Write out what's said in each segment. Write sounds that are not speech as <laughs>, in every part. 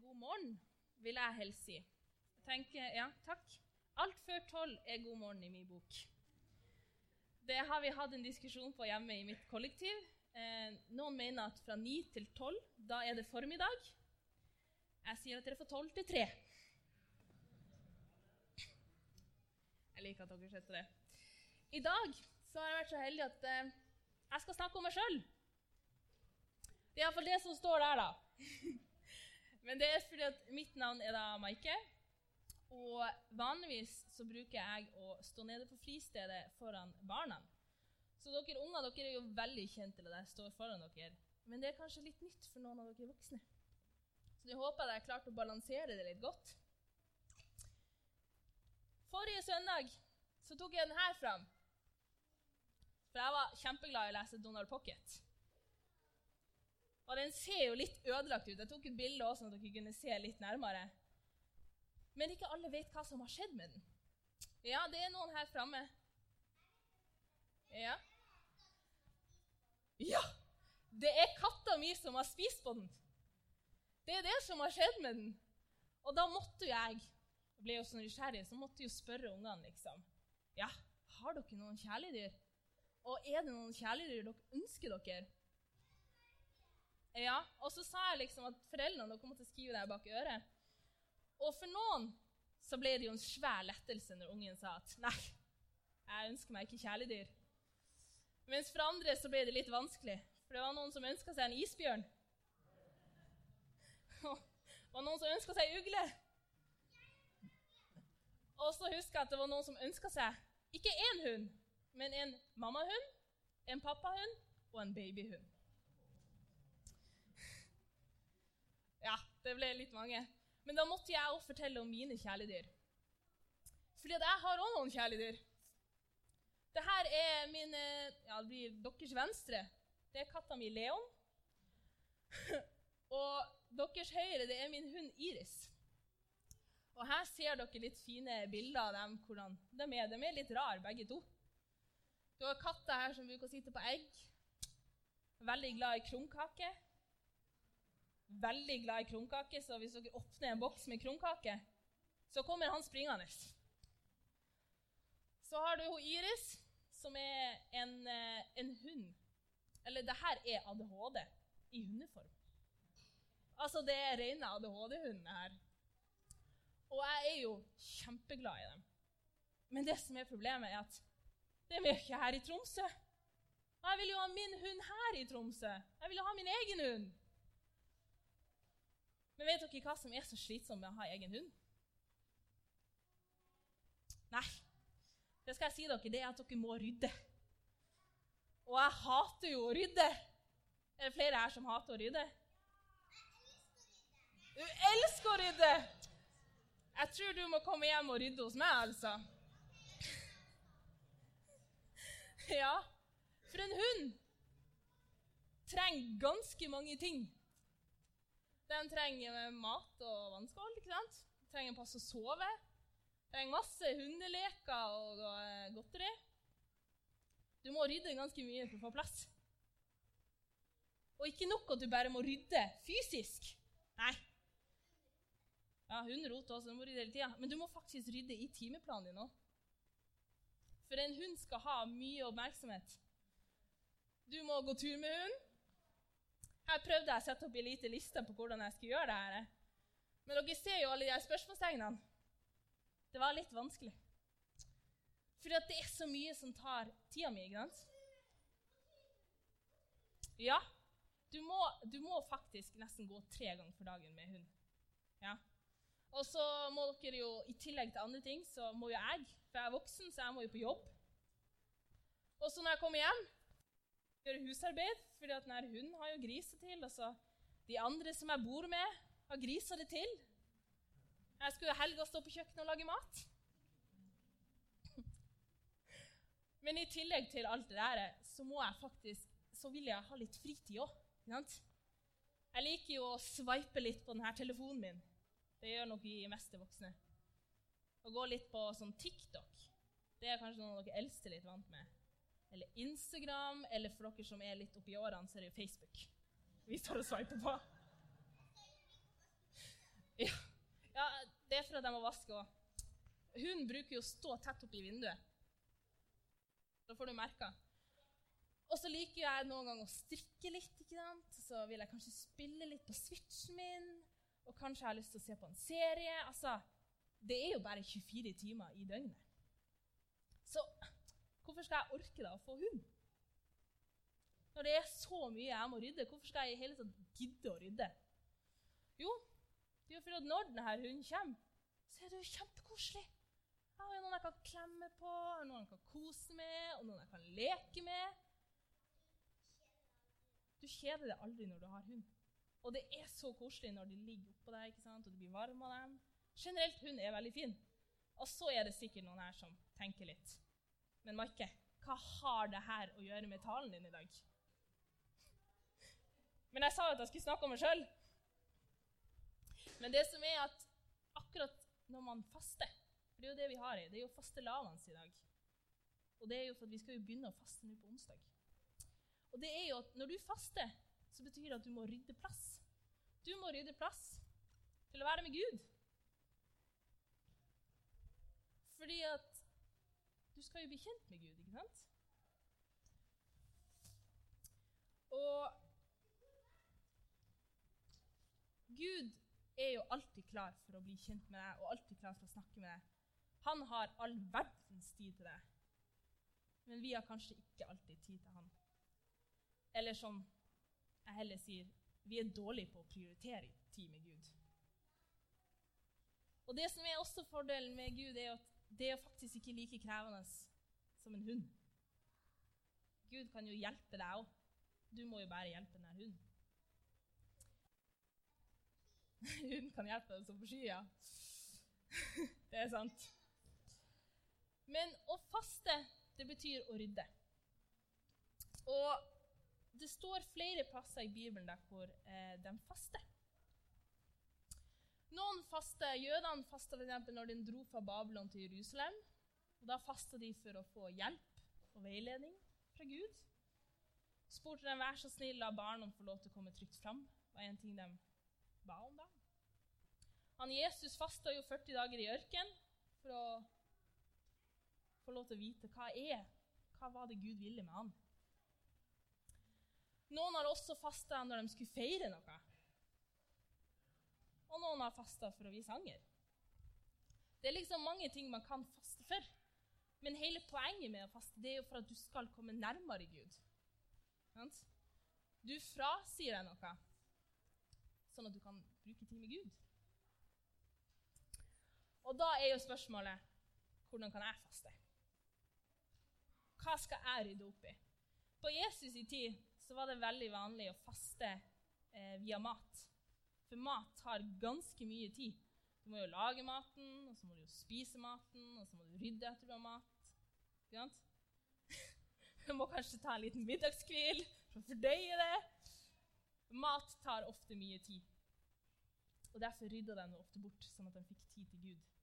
god morgen, vil jeg helst si. Jeg tenker, ja, takk. Alt før tolv er god morgen i min bok. Det har vi hatt en diskusjon på hjemme i mitt kollektiv. Eh, noen mener at fra ni til tolv, da er det formiddag. Jeg sier at dere får tolv til tre. Jeg liker at dere setter det. I dag så har jeg vært så heldig at eh, jeg skal snakke om meg sjøl. Det er iallfall det som står der, da. <laughs> Men det er fordi at mitt navn er da Maike. Og vanligvis så bruker jeg å stå nede på fristedet foran barna. Så dere unger dere er jo veldig kjent til at jeg står foran dere. Men det er kanskje litt nytt for noen av dere voksne. Så jeg håper at jeg har klart å balansere det litt godt. Forrige søndag så tok jeg den her fram. For jeg var kjempeglad i å lese Donald Pocket. Og den ser jo litt ødelagt ut. Jeg tok et bilde også, sånn at dere kunne se litt nærmere. Men ikke alle vet hva som har skjedd med den. Ja, det er noen her framme. Ja. Ja! Det er katta mi som har spist på den. Det er det som har skjedd med den. Og da måtte jeg jeg ble jo så nysgjerrig, så måtte jo spørre ungene, liksom. Ja, har dere noen kjæledyr? Og er det noen kjæledyr dere ønsker dere? Ja, Og så sa jeg liksom at foreldrene dere måtte skrive det bak øret. Og for noen så ble det jo en svær lettelse når ungen sa at nei, jeg ønsker meg ikke kjæledyr. Mens for andre så ble det litt vanskelig, for det var noen som ønska seg en isbjørn. <laughs> Det var noen som ønska seg ugle. Og så husker jeg at det var noen som ønska seg ikke én hund, men en mammahund, en pappahund og en babyhund. Ja, det ble litt mange. Men da måtte jeg òg fortelle om mine kjæledyr. Fordi at jeg har òg noen kjæledyr. Dette er min Ja, det blir deres venstre. Det er katta mi Leon. <laughs> Og deres høyre, det er min hund Iris. Og her ser dere litt fine bilder av dem. hvordan De er, de er litt rare, begge to. Du har katta her som bruker å sitte på egg. Veldig glad i krumkake veldig glad i krumkake, så hvis dere åpner en boks med krumkake, så kommer han springende. Så har du Iris, som er en, eh, en hund. Eller det her er ADHD i hundeform. Altså, det er rene ADHD-hundene her. Og jeg er jo kjempeglad i dem. Men det som er problemet, er at det er ikke her i Tromsø. Og jeg vil jo ha min hund her i Tromsø. Jeg vil jo ha min egen hund. Men vet dere hva som er så slitsomt med å ha egen hund? Nei. Det skal jeg si dere, det er at dere må rydde. Og jeg hater jo å rydde. Er det flere her som hater å rydde? Du elsker å rydde! Jeg tror du må komme hjem og rydde hos meg, altså. <laughs> Ja, for en hund trenger ganske mange ting den trenger mat og vannskål. ikke sant? Den trenger en plass å sove. Den trenger masse hundeleker og eh, godteri. Du må rydde ganske mye for å få plass. Og ikke nok at du bare må rydde fysisk. Nei. Ja, Hund roter også, du må rydde hele tida. Men du må faktisk rydde i timeplanen din òg. For en hund skal ha mye oppmerksomhet. Du må gå tur med hund. Her prøvde jeg å sette opp en liten liste på hvordan jeg skulle gjøre det. her. Men dere ser jo alle de spørsmålstegnene. Det var litt vanskelig. For det er så mye som tar tida mi. ikke sant? Ja, du må, du må, faktisk nesten gå tre ganger for dagen med hund. Ja. Og så må dere jo, i tillegg til andre ting, så må jo jeg, for jeg er voksen, så jeg må jo på jobb. Og så når jeg kommer hjem, gjøre husarbeid, fordi denne hunden har jo griser til. Og så de andre som jeg bor med, har griser det til. Jeg skulle helga stå på kjøkkenet og lage mat. Men i tillegg til alt det der, så må jeg faktisk, så vil jeg ha litt fritid òg. Jeg liker jo å sveipe litt på denne telefonen min. Det gjør nok vi meste voksne. Å gå litt på sånn TikTok. Det er kanskje noen av dere eldste litt vant med eller Instagram, eller for dere som er litt oppi årene, så er det jo Facebook vi står og sveiper på. Ja, Det er for at jeg må vaske òg. Hun bruker jo å stå tett oppi vinduet. Da får du merka. Og så liker jeg noen ganger å strikke litt. ikke sant? Så vil jeg kanskje spille litt på switchen min. Og kanskje jeg har lyst til å se på en serie. Altså, Det er jo bare 24 timer i døgnet. Så hvorfor skal jeg orke da å få hund? Når det er så mye jeg må rydde, hvorfor skal jeg i hele tatt gidde å rydde? Jo, det er jo fordi at når denne hunden kommer, så er det jo kjempekoselig. Jeg har noen jeg kan klemme på, noen jeg kan kose med, og noen jeg kan leke med. Du kjeder deg aldri når du har hund. Og det er så koselig når de ligger oppå deg ikke sant? og du blir varm av dem. Generelt hund er veldig fin. Og så er det sikkert noen her som tenker litt. Men Marke, hva har det her å gjøre med talen din i dag? Men jeg sa jo at jeg skulle snakke om meg sjøl. Men det som er at akkurat når man faster For det er jo det vi har i. Det er jo fastelavans i dag. Og det er jo for at vi skal jo begynne å faste nå på onsdag. Og det er jo at når du faster, så betyr det at du må rydde plass. Du må rydde plass til å være med Gud. Fordi at skal jo bli kjent med Gud, ikke sant? Og Gud er jo alltid klar for å bli kjent med deg og alltid klar for å snakke med deg. Han har all verdens tid til deg. Men vi har kanskje ikke alltid tid til han. Eller som jeg heller sier, vi er dårlige på å prioritere tid med Gud. Og det som er også fordelen med Gud, er at det er faktisk ikke like krevende som en hund. Gud kan jo hjelpe deg òg. Du må jo bare hjelpe denne hunden. <laughs> Hunden kan hjelpe deg som på skya. <laughs> Det er sant. Men å faste, det betyr å rydde. Og det står flere plasser i Bibelen der hvor eh, de faster. Noen faster, Jødene fasta f.eks. når de dro fra Babylon til Jerusalem. Og Da fasta de for å få hjelp og veiledning fra Gud. Spurte dem vær så snill la barna få lov til å komme trygt fram. Det var en ting de ba om da. Han Jesus fasta jo 40 dager i ørkenen for å få lov til å vite hva er, hva var det Gud ville med han. Noen har også fasta når de skulle feire noe. Noen har fasta for å vise anger. Det er liksom mange ting man kan faste for. Men hele poenget med å faste det er jo for at du skal komme nærmere Gud. Du frasier deg noe, sånn at du kan bruke tid med Gud. Og da er jo spørsmålet hvordan kan jeg faste? Hva skal jeg rydde opp i? På Jesus' i tid så var det veldig vanlig å faste eh, via mat. For mat tar ganske mye tid. Du må jo lage maten, og så må du jo spise maten, og så må du rydde etter du har mat. Ikke sant? <laughs> Du må kanskje ta en liten middagskvil for å fordøye det. Mat tar ofte mye tid. Og Derfor rydda de ofte bort, sånn at de fikk tid til Gud.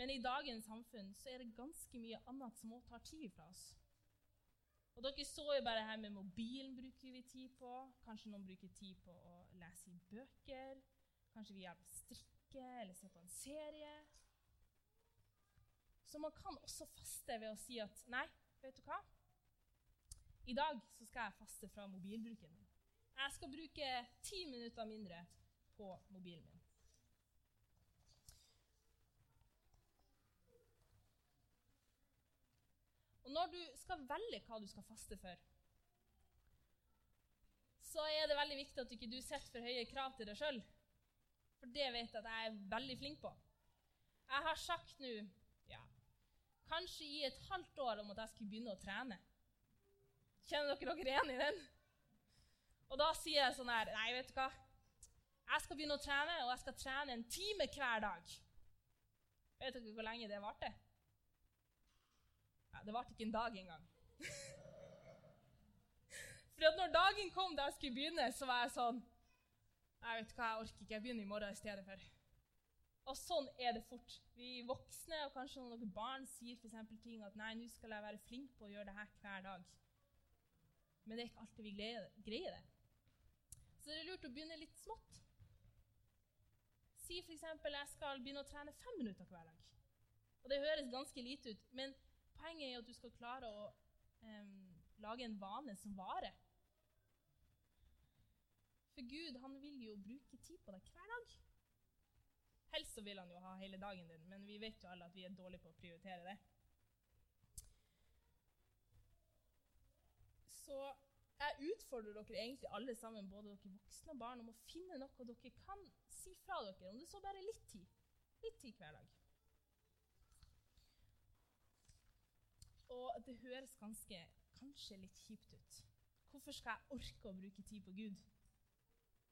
Men i dagens samfunn så er det ganske mye annet som òg tar tid fra oss. Og Dere så jo bare her med mobilen bruker vi tid på. Kanskje noen bruker tid på å lese i bøker. Kanskje vi hjelper på strikke eller se på en serie. Så man kan også faste ved å si at nei, vet du hva? I dag så skal jeg faste fra mobilbruken min. Jeg skal bruke ti minutter mindre på mobilen min. Og når du skal velge hva du skal faste for, så er det veldig viktig at du ikke setter for høye krav til deg sjøl. For det vet jeg at jeg er veldig flink på. Jeg har sagt nå ja, kanskje i et halvt år om at jeg skulle begynne å trene. Kjenner dere dere igjen i den? Og da sier jeg sånn her Nei, vet du hva? Jeg skal begynne å trene, og jeg skal trene en time hver dag. Vet dere hvor lenge det varte? Ja, det varte ikke en dag engang. For når dagen kom da jeg skulle begynne, så var jeg sånn Jeg vet hva, jeg orker ikke. Jeg begynner i morgen i stedet for. Og sånn er det fort. Vi voksne og kanskje noen barn sier for ting at nei, nå skal jeg være flink på å gjøre det her hver dag. Men det er ikke alltid vi greier det. Så det er lurt å begynne litt smått. Si f.eks. jeg skal begynne å trene fem minutter hver dag. Og Det høres ganske lite ut, men poenget er at du skal klare å um, lage en vane som varer. For Gud han vil jo bruke tid på deg hver dag. Helst så vil han jo ha hele dagen din, men vi vet jo alle at vi er dårlige på å prioritere det. Så jeg utfordrer dere egentlig alle sammen, både dere voksne og barn, om å finne noe dere kan si fra dere, om det så bare litt tid. Litt tid hver dag. Og det høres ganske, kanskje litt kjipt ut. Hvorfor skal jeg orke å bruke tid på Gud?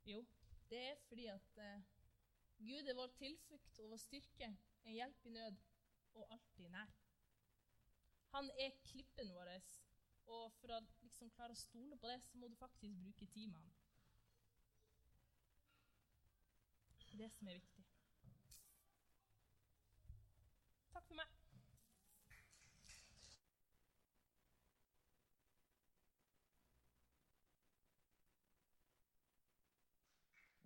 Jo, det er fordi at eh, Gud er vår tilflukt og vår styrke, en hjelp i nød og alltid nær. Han er klippen vår, og for å liksom klare å stole på det, så må du faktisk bruke tid med han. Det er det som er viktig. Takk for meg.